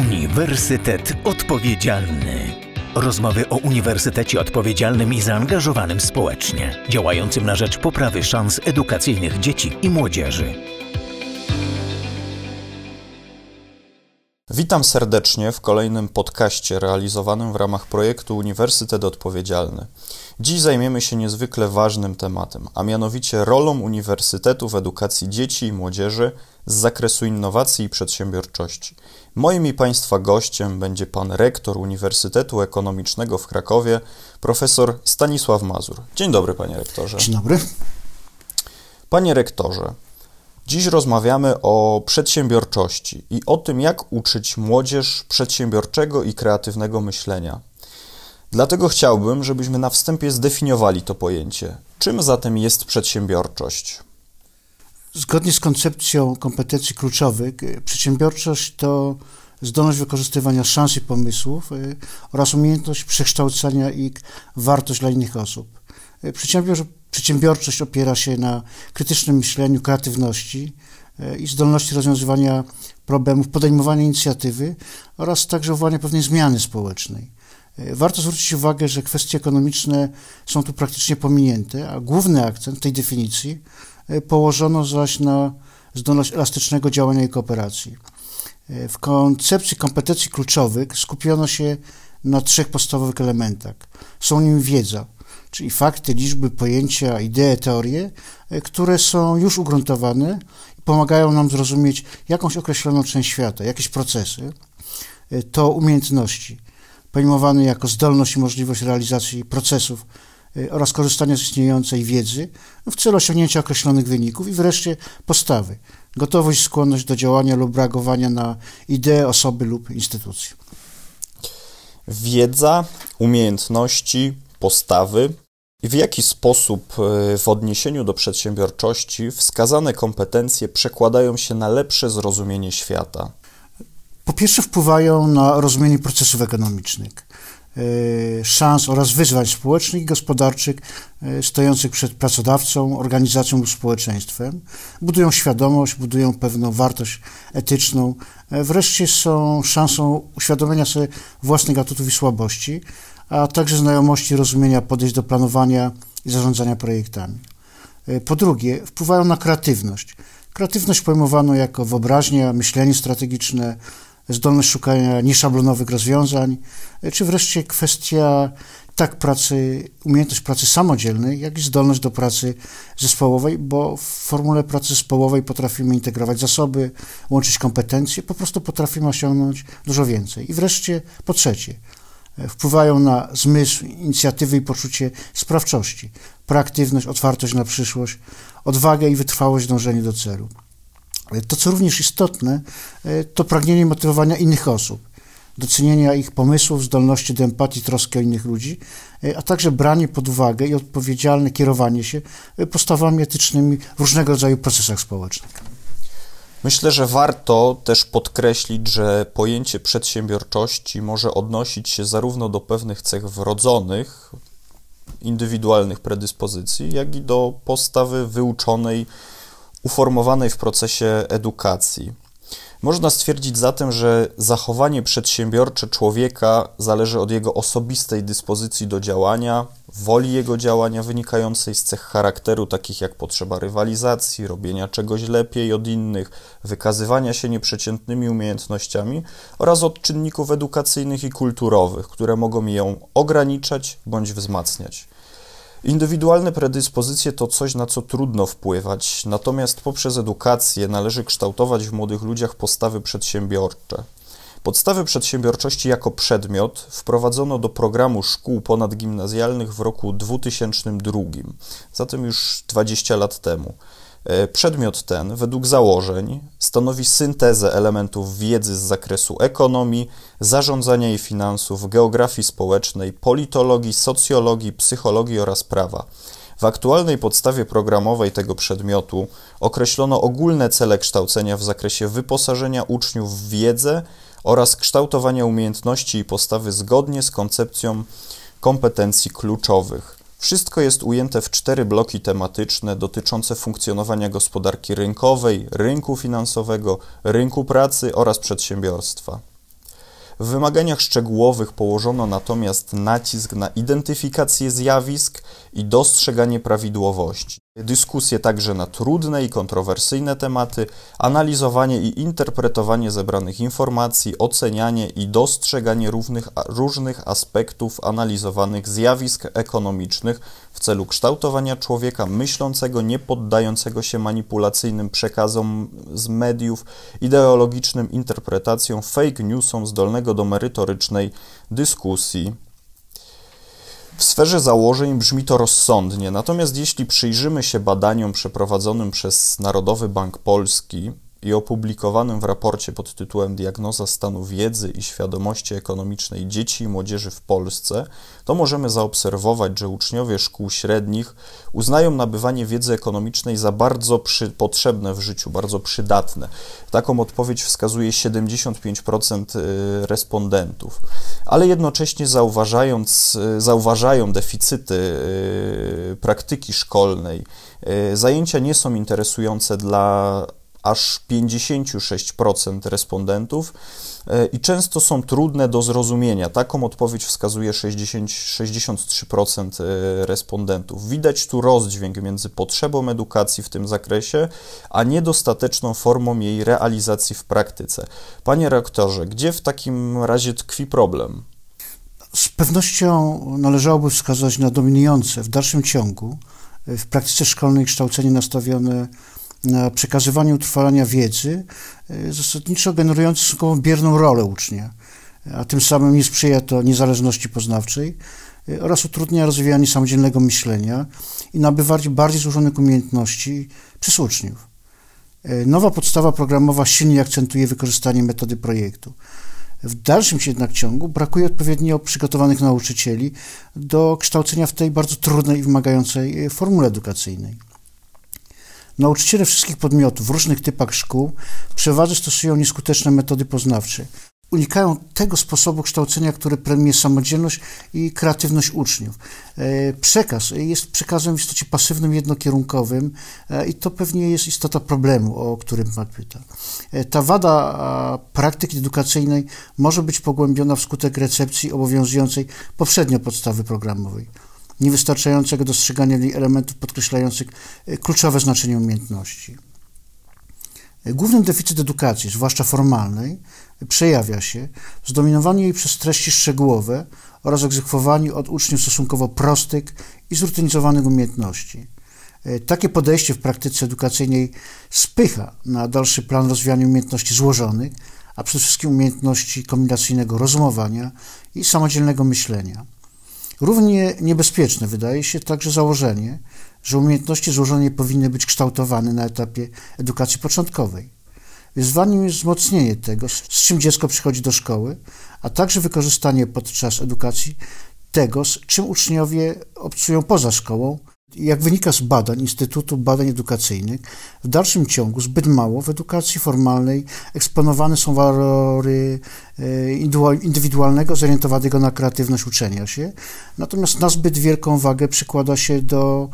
Uniwersytet Odpowiedzialny. Rozmowy o Uniwersytecie Odpowiedzialnym i zaangażowanym społecznie, działającym na rzecz poprawy szans edukacyjnych dzieci i młodzieży. Witam serdecznie w kolejnym podcaście realizowanym w ramach projektu Uniwersytet Odpowiedzialny. Dziś zajmiemy się niezwykle ważnym tematem, a mianowicie rolą uniwersytetu w edukacji dzieci i młodzieży z zakresu innowacji i przedsiębiorczości. Moim i Państwa gościem będzie pan rektor Uniwersytetu Ekonomicznego w Krakowie, profesor Stanisław Mazur. Dzień dobry, panie rektorze. Dzień dobry. Panie rektorze, dziś rozmawiamy o przedsiębiorczości i o tym, jak uczyć młodzież przedsiębiorczego i kreatywnego myślenia. Dlatego chciałbym, żebyśmy na wstępie zdefiniowali to pojęcie. Czym zatem jest przedsiębiorczość? Zgodnie z koncepcją kompetencji kluczowych, y, przedsiębiorczość to zdolność wykorzystywania szans i pomysłów y, oraz umiejętność przekształcania ich wartość dla innych osób. Y, przedsiębiorczość opiera się na krytycznym myśleniu, kreatywności i zdolności rozwiązywania problemów, podejmowania inicjatywy oraz także uwagi pewnej zmiany społecznej. Warto zwrócić uwagę, że kwestie ekonomiczne są tu praktycznie pominięte, a główny akcent tej definicji E, położono zaś na zdolność elastycznego działania i kooperacji. E, w koncepcji kompetencji kluczowych skupiono się na trzech podstawowych elementach. Są nimi wiedza, czyli fakty, liczby, pojęcia, idee, teorie, e, które są już ugruntowane i pomagają nam zrozumieć jakąś określoną część świata, jakieś procesy. To umiejętności, pojmowane jako zdolność i możliwość realizacji procesów Y, oraz korzystania z istniejącej wiedzy w celu osiągnięcia określonych wyników i wreszcie postawy, gotowość, skłonność do działania lub reagowania na idee, osoby lub instytucje. Wiedza, umiejętności, postawy. W jaki sposób y, w odniesieniu do przedsiębiorczości wskazane kompetencje przekładają się na lepsze zrozumienie świata? Po pierwsze, wpływają na rozumienie procesów ekonomicznych. E, szans oraz wyzwań społecznych i gospodarczych e, stojących przed pracodawcą, organizacją lub społeczeństwem. Budują świadomość, budują pewną wartość etyczną. E, wreszcie są szansą uświadomienia sobie własnych atutów i słabości, a także znajomości rozumienia podejść do planowania i zarządzania projektami. Po drugie, wpływają na kreatywność. Kreatywność pojmowano jako wyobraźnia, myślenie strategiczne, zdolność szukania nieszablonowych rozwiązań, czy wreszcie kwestia tak pracy, umiejętność pracy samodzielnej, jak i zdolność do pracy zespołowej, bo w formule pracy zespołowej potrafimy integrować zasoby, łączyć kompetencje, po prostu potrafimy osiągnąć dużo więcej. I wreszcie po trzecie, wpływają na zmysł, inicjatywy i poczucie sprawczości, proaktywność, otwartość na przyszłość, odwagę i wytrwałość w dążeniu do celu. To, co również istotne, e, to pragnienie motywowania innych osób, docenienia ich pomysłów, zdolności do empatii, troski o innych ludzi, e, a także branie pod uwagę i odpowiedzialne kierowanie się e, postawami etycznymi w różnego rodzaju procesach społecznych. Myślę, że warto też podkreślić, że pojęcie przedsiębiorczości może odnosić się zarówno do pewnych cech wrodzonych, indywidualnych predyspozycji, jak i do postawy wyuczonej uformowanej w procesie edukacji. Można stwierdzić zatem, że zachowanie przedsiębiorcze człowieka zależy od jego osobistej dyspozycji do działania, woli jego działania wynikającej z cech charakteru, takich jak potrzeba rywalizacji, robienia czegoś lepiej od innych, wykazywania się nieprzeciętnymi umiejętnościami oraz od czynników edukacyjnych i kulturowych, które mogą ją ograniczać bądź wzmacniać. Indywidualne predyspozycje to coś, na co trudno wpływać, natomiast poprzez edukację należy kształtować w młodych ludziach postawy przedsiębiorcze. Podstawy przedsiębiorczości jako przedmiot wprowadzono do programu szkół ponadgimnazjalnych w roku 2002, zatem już 20 lat temu. E, przedmiot ten, według założeń, stanowi syntezę elementów wiedzy z zakresu ekonomii, zarządzania i finansów, geografii społecznej, politologii, socjologii, psychologii oraz prawa. W aktualnej podstawie programowej tego przedmiotu określono ogólne cele kształcenia w zakresie wyposażenia uczniów w wiedzę oraz kształtowania umiejętności i postawy zgodnie z koncepcją kompetencji kluczowych. Wszystko jest ujęte w cztery bloki tematyczne dotyczące funkcjonowania gospodarki rynkowej, rynku finansowego, rynku pracy oraz przedsiębiorstwa. W wymaganiach szczegółowych położono natomiast nacisk na identyfikację zjawisk i dostrzeganie prawidłowości. Dyskusje także na trudne i kontrowersyjne tematy, analizowanie i interpretowanie zebranych informacji, ocenianie i dostrzeganie równych, różnych aspektów analizowanych zjawisk ekonomicznych w celu kształtowania człowieka myślącego, nie poddającego się manipulacyjnym przekazom z mediów, ideologicznym interpretacjom, fake newsom zdolnego do merytorycznej dyskusji. W sferze założeń brzmi to rozsądnie, natomiast jeśli przyjrzymy się badaniom przeprowadzonym przez Narodowy Bank Polski, i opublikowanym w raporcie pod tytułem Diagnoza stanu wiedzy i świadomości ekonomicznej dzieci i młodzieży w Polsce, to możemy zaobserwować, że uczniowie szkół średnich uznają nabywanie wiedzy ekonomicznej za bardzo przy, potrzebne w życiu, bardzo przydatne. Taką odpowiedź wskazuje 75% y, respondentów, ale jednocześnie zauważając, y, zauważają deficyty y, praktyki szkolnej, zajęcia nie są interesujące dla aż 56% respondentów e, i często są trudne do zrozumienia. Taką odpowiedź wskazuje 60, 63% e, respondentów. Widać tu rozdźwięk między potrzebą edukacji w tym zakresie, a niedostateczną formą jej realizacji w praktyce. Panie rektorze, gdzie w takim razie tkwi problem? Z pewnością należałoby wskazać na dominujące w dalszym ciągu e, w praktyce szkolnej kształcenie nastawione na przekazywanie utrwalania wiedzy, e, zasadniczo stosunkowo bierną rolę ucznia, a tym samym nie sprzyja to niezależności poznawczej e, oraz utrudnia rozwijanie samodzielnego myślenia i nabywanie bardziej złożonych umiejętności przez uczniów. E, nowa podstawa programowa silnie akcentuje wykorzystanie metody projektu. W dalszym jednak ciągu brakuje odpowiednio przygotowanych nauczycieli do kształcenia w tej bardzo trudnej i wymagającej formule edukacyjnej. Nauczyciele wszystkich podmiotów w różnych typach szkół przeważnie stosują nieskuteczne metody poznawcze. Unikają tego sposobu kształcenia, który premiuje samodzielność i kreatywność uczniów. E, przekaz jest przekazem w istocie pasywnym, jednokierunkowym e, i to pewnie jest istota problemu, o którym Pan pyta. E, ta wada praktyki edukacyjnej może być pogłębiona wskutek recepcji obowiązującej poprzednio podstawy programowej niewystarczającego dostrzegania elementów podkreślających e, kluczowe znaczenie umiejętności. E, główny deficyt edukacji, zwłaszcza formalnej, przejawia się w zdominowaniu jej przez treści szczegółowe oraz egzekwowaniu od uczniów stosunkowo prostych i zrutynizowanych umiejętności. E, takie podejście w praktyce edukacyjnej spycha na dalszy plan rozwijania umiejętności złożonych, a przede wszystkim umiejętności kombinacyjnego rozumowania i samodzielnego myślenia. Równie niebezpieczne wydaje się także założenie, że umiejętności złożone powinny być kształtowane na etapie edukacji początkowej. Wyzwaniem jest wzmocnienie tego, z czym dziecko przychodzi do szkoły, a także wykorzystanie podczas edukacji tego, z czym uczniowie obcują poza szkołą, jak wynika z badań Instytutu Badań Edukacyjnych, w dalszym ciągu zbyt mało w edukacji formalnej eksponowane są walory e, indywidualnego, zorientowanego na kreatywność uczenia się, natomiast na zbyt wielką wagę przykłada się do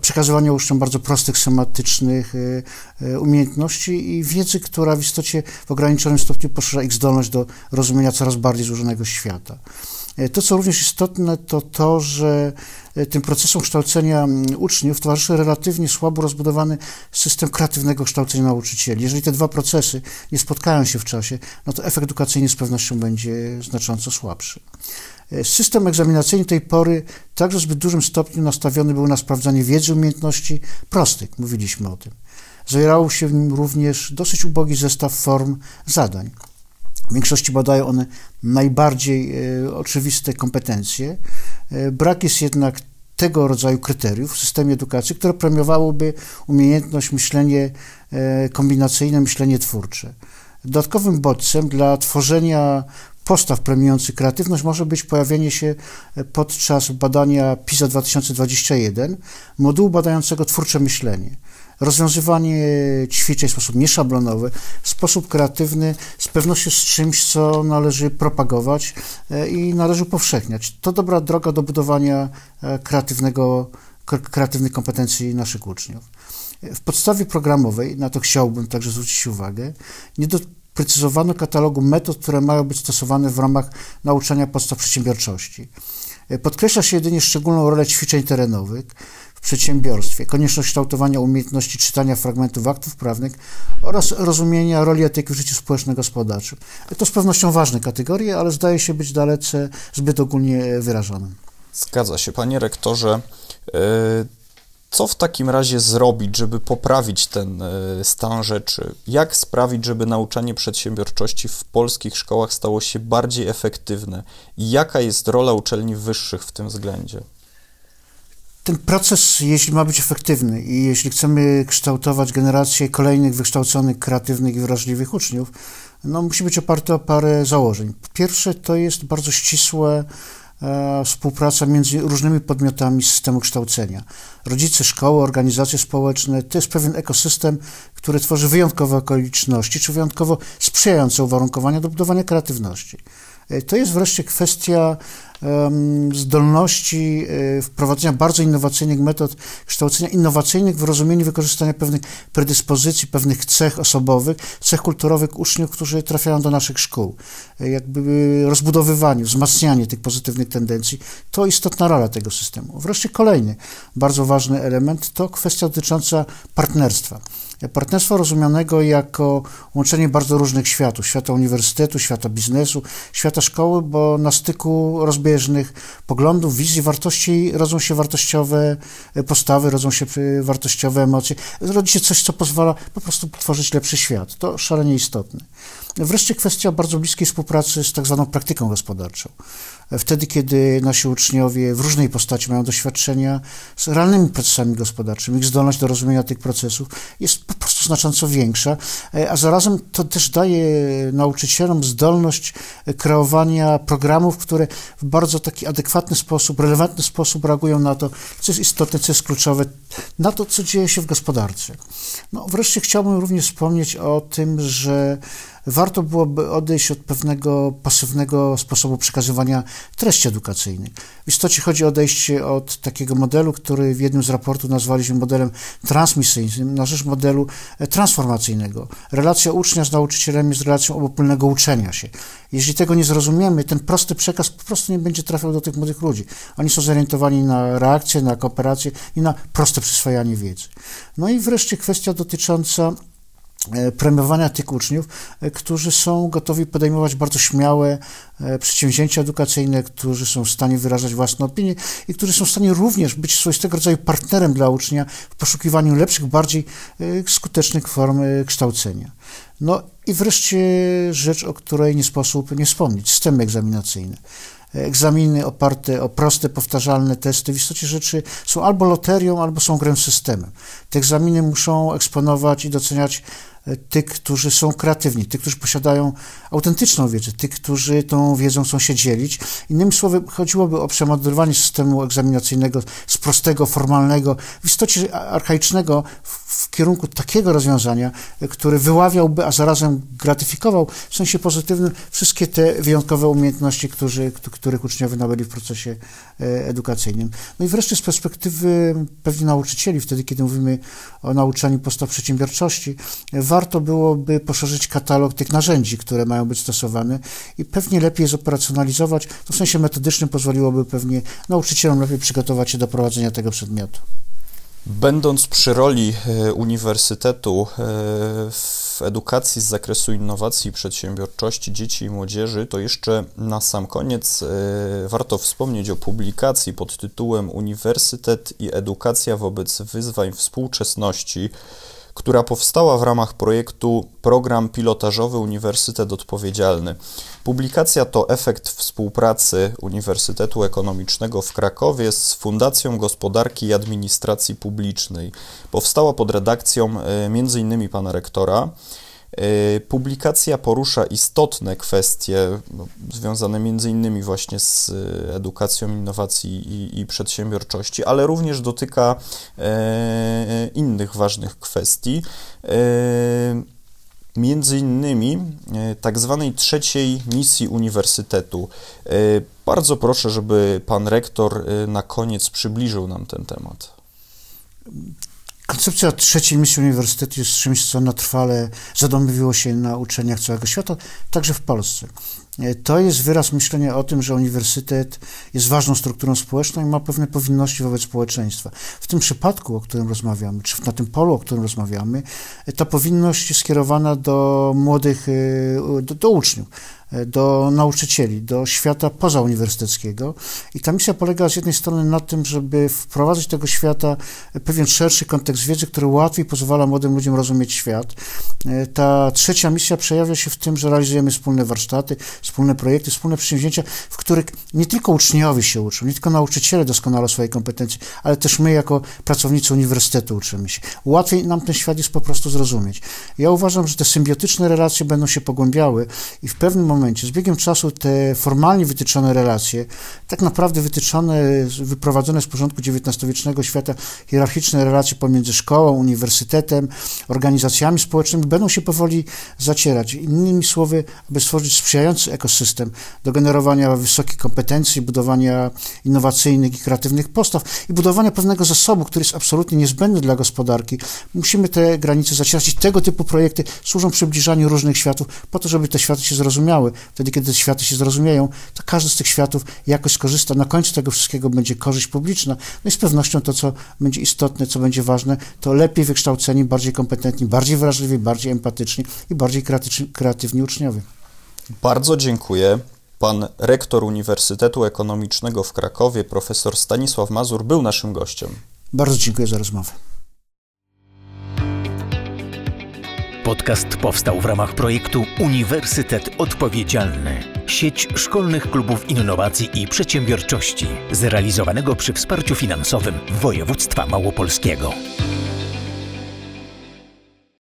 przekazywania uczniom bardzo prostych, schematycznych e, e, umiejętności i wiedzy, która w istocie w ograniczonym stopniu poszerza ich zdolność do rozumienia coraz bardziej złożonego świata. To, co również istotne, to to, że E, tym procesom kształcenia uczniów towarzyszy relatywnie słabo rozbudowany system kreatywnego kształcenia nauczycieli. Jeżeli te dwa procesy nie spotkają się w czasie, no to efekt edukacyjny z pewnością będzie znacząco słabszy. E, system egzaminacyjny tej pory także w zbyt dużym stopniu nastawiony był na sprawdzanie wiedzy, umiejętności prostych, mówiliśmy o tym. Zawierało się w nim również dosyć ubogi zestaw form zadań. W większości badają one najbardziej e, oczywiste kompetencje. E, brak jest jednak tego rodzaju kryteriów w systemie edukacji, które premiowałoby umiejętność myślenie e, kombinacyjne, myślenie twórcze. Dodatkowym bodźcem dla tworzenia postaw premiujących kreatywność może być pojawienie się podczas badania PISA 2021 modułu badającego twórcze myślenie rozwiązywanie ćwiczeń w sposób nieszablonowy, w sposób kreatywny, z pewnością z czymś, co należy propagować e, i należy upowszechniać. To dobra droga do budowania e, kreatywnego, kreatywnych kompetencji naszych uczniów. W podstawie programowej, na to chciałbym także zwrócić uwagę, nie do sprecyzowano katalogu metod, które mają być stosowane w ramach nauczania podstaw przedsiębiorczości. Podkreśla się jedynie szczególną rolę ćwiczeń terenowych w przedsiębiorstwie, konieczność kształtowania umiejętności czytania fragmentów aktów prawnych oraz rozumienia roli etyki w życiu społeczno-gospodarczym. To z pewnością ważne kategorie, ale zdaje się być dalece zbyt ogólnie wyrażone. Zgadza się, panie rektorze. E, co w takim razie zrobić, żeby poprawić ten e, stan rzeczy? Jak sprawić, żeby nauczanie przedsiębiorczości w polskich szkołach stało się bardziej efektywne? I jaka jest rola uczelni wyższych w tym względzie? Ten proces, jeśli ma być efektywny i jeśli chcemy kształtować generację kolejnych wykształconych, kreatywnych i wrażliwych uczniów, no, musi być oparty o parę założeń. Pierwsze to jest bardzo ścisłe e, współpraca między różnymi podmiotami systemu kształcenia. Rodzice, szkoły, organizacje społeczne to jest pewien ekosystem, który tworzy wyjątkowe okoliczności, czy wyjątkowo sprzyjające uwarunkowania do budowania kreatywności. E, to jest wreszcie kwestia zdolności e, wprowadzenia bardzo innowacyjnych metod kształcenia, innowacyjnych w rozumieniu wykorzystania pewnych predyspozycji, pewnych cech osobowych, cech kulturowych uczniów, którzy trafiają do naszych szkół. E, jakby rozbudowywanie, wzmacnianie tych pozytywnych tendencji, to istotna rola tego systemu. Wreszcie kolejny bardzo ważny element to kwestia dotycząca partnerstwa partnerstwa rozumianego jako łączenie bardzo różnych światów, świata uniwersytetu, świata biznesu, świata szkoły, bo na styku rozbieżnych poglądów, wizji, wartości rodzą się wartościowe postawy, rodzą się wartościowe emocje. Rodzi się coś, co pozwala po prostu tworzyć lepszy świat. To szalenie istotne. Wreszcie kwestia bardzo bliskiej współpracy z tak zwaną praktyką gospodarczą wtedy, kiedy nasi uczniowie w różnej postaci mają doświadczenia z realnymi procesami gospodarczymi, ich zdolność do rozumienia tych procesów jest po prostu znacząco większa, e, a zarazem to też daje nauczycielom zdolność kreowania programów, które w bardzo taki adekwatny sposób, relevantny sposób reagują na to, co jest istotne, co jest kluczowe, na to, co dzieje się w gospodarce. No, wreszcie chciałbym również wspomnieć o tym, że warto byłoby odejść od pewnego pasywnego sposobu przekazywania treści edukacyjnych. W istocie chodzi o odejście od takiego modelu, który w jednym z raportów nazwaliśmy modelem transmisyjnym, na rzecz modelu e, transformacyjnego. Relacja ucznia z nauczycielem jest relacją obopólnego uczenia się. Jeśli tego nie zrozumiemy, ten prosty przekaz po prostu nie będzie trafiał do tych młodych ludzi. Oni są zorientowani na reakcję, na kooperację i na proste przyswajanie wiedzy. No i wreszcie kwestia dotycząca premiowania tych uczniów, e, którzy są gotowi podejmować bardzo śmiałe e, przedsięwzięcia edukacyjne, którzy są w stanie wyrażać własne opinie i którzy są w stanie również być swoistego rodzaju partnerem dla ucznia w poszukiwaniu lepszych, bardziej skutecznych form kształcenia. No i wreszcie rzecz, o której nie sposób nie wspomnieć, systemy egzaminacyjne egzaminy oparte o proste, powtarzalne testy w istocie rzeczy są albo loterią, albo są grą systemem. Te egzaminy muszą eksponować i doceniać tych, którzy są kreatywni, tych, którzy posiadają autentyczną wiedzę, tych, którzy tą wiedzą chcą się dzielić. Innymi słowy, chodziłoby o przemodelowanie systemu egzaminacyjnego z prostego, formalnego, w istocie archaicznego w kierunku takiego rozwiązania, który wyławiałby, a zarazem gratyfikował w sensie pozytywnym wszystkie te wyjątkowe umiejętności, którzy, których uczniowie nabyli w procesie e, edukacyjnym. No i wreszcie z perspektywy pewnie nauczycieli, wtedy kiedy mówimy o nauczaniu podstaw przedsiębiorczości, warto byłoby poszerzyć katalog tych narzędzi, które mają być stosowane i pewnie lepiej zoperacjonalizować. To w sensie metodycznym pozwoliłoby pewnie nauczycielom lepiej przygotować się do prowadzenia tego przedmiotu. Będąc przy roli e, uniwersytetu e, w edukacji z zakresu innowacji i przedsiębiorczości dzieci i młodzieży, to jeszcze na sam koniec e, warto wspomnieć o publikacji pod tytułem Uniwersytet i edukacja wobec wyzwań współczesności która powstała w ramach projektu Program Pilotażowy Uniwersytet Odpowiedzialny. Publikacja to efekt współpracy Uniwersytetu Ekonomicznego w Krakowie z Fundacją Gospodarki i Administracji Publicznej. Powstała pod redakcją e, m.in. pana rektora. E, publikacja porusza istotne kwestie no, związane innymi właśnie z e, edukacją, innowacji i, i przedsiębiorczości, ale również dotyka e, innych ważnych kwestii. E, między innymi tak zwanej trzeciej misji uniwersytetu. Bardzo proszę, żeby pan rektor na koniec przybliżył nam ten temat Koncepcja trzeciej misji uniwersytetu jest czymś, co na trwale zadomowiło się na uczelniach całego świata, także w Polsce. E, to jest wyraz myślenia o tym, że uniwersytet jest ważną strukturą społeczną i ma pewne powinności wobec społeczeństwa. W tym przypadku, o którym rozmawiamy, czy na tym polu, o którym rozmawiamy, e, ta powinność jest skierowana do młodych, e, do, do uczniów do nauczycieli, do świata pozauniwersyteckiego. I ta misja polega z jednej strony na tym, żeby wprowadzać do tego świata pewien szerszy kontekst wiedzy, który łatwiej pozwala młodym ludziom rozumieć świat. Ta trzecia misja przejawia się w tym, że realizujemy wspólne warsztaty, wspólne projekty, wspólne przedsięwzięcia, w których nie tylko uczniowie się uczą, nie tylko nauczyciele doskonale swojej kompetencji, ale też my jako pracownicy uniwersytetu uczymy się. Łatwiej nam ten świat jest po prostu zrozumieć. Ja uważam, że te symbiotyczne relacje będą się pogłębiały i w pewnym momencie, z biegiem czasu te formalnie wytyczone relacje, tak naprawdę wytyczone, wyprowadzone z porządku XIX-wiecznego świata, hierarchiczne relacje pomiędzy szkołą, uniwersytetem, organizacjami społecznymi będą się powoli zacierać. Innymi słowy, aby stworzyć sprzyjający ekosystem do generowania wysokich kompetencji, budowania innowacyjnych i kreatywnych postaw i budowania pewnego zasobu, który jest absolutnie niezbędny dla gospodarki. Musimy te granice zacierać i tego typu projekty służą przybliżaniu różnych światów po to, żeby te światy się zrozumiały. Wtedy, kiedy te światy się zrozumieją, to każdy z tych światów jakoś skorzysta. Na końcu tego wszystkiego będzie korzyść publiczna. No i z pewnością to, co będzie istotne, co będzie ważne, to lepiej wykształceni, bardziej kompetentni, bardziej wrażliwi, bardziej empatyczni i bardziej kreatywni uczniowie. Bardzo dziękuję. Pan rektor Uniwersytetu Ekonomicznego w Krakowie, profesor Stanisław Mazur, był naszym gościem. Bardzo dziękuję za rozmowę. Podcast powstał w ramach projektu Uniwersytet Odpowiedzialny. Sieć szkolnych klubów innowacji i przedsiębiorczości, zrealizowanego przy wsparciu finansowym województwa małopolskiego.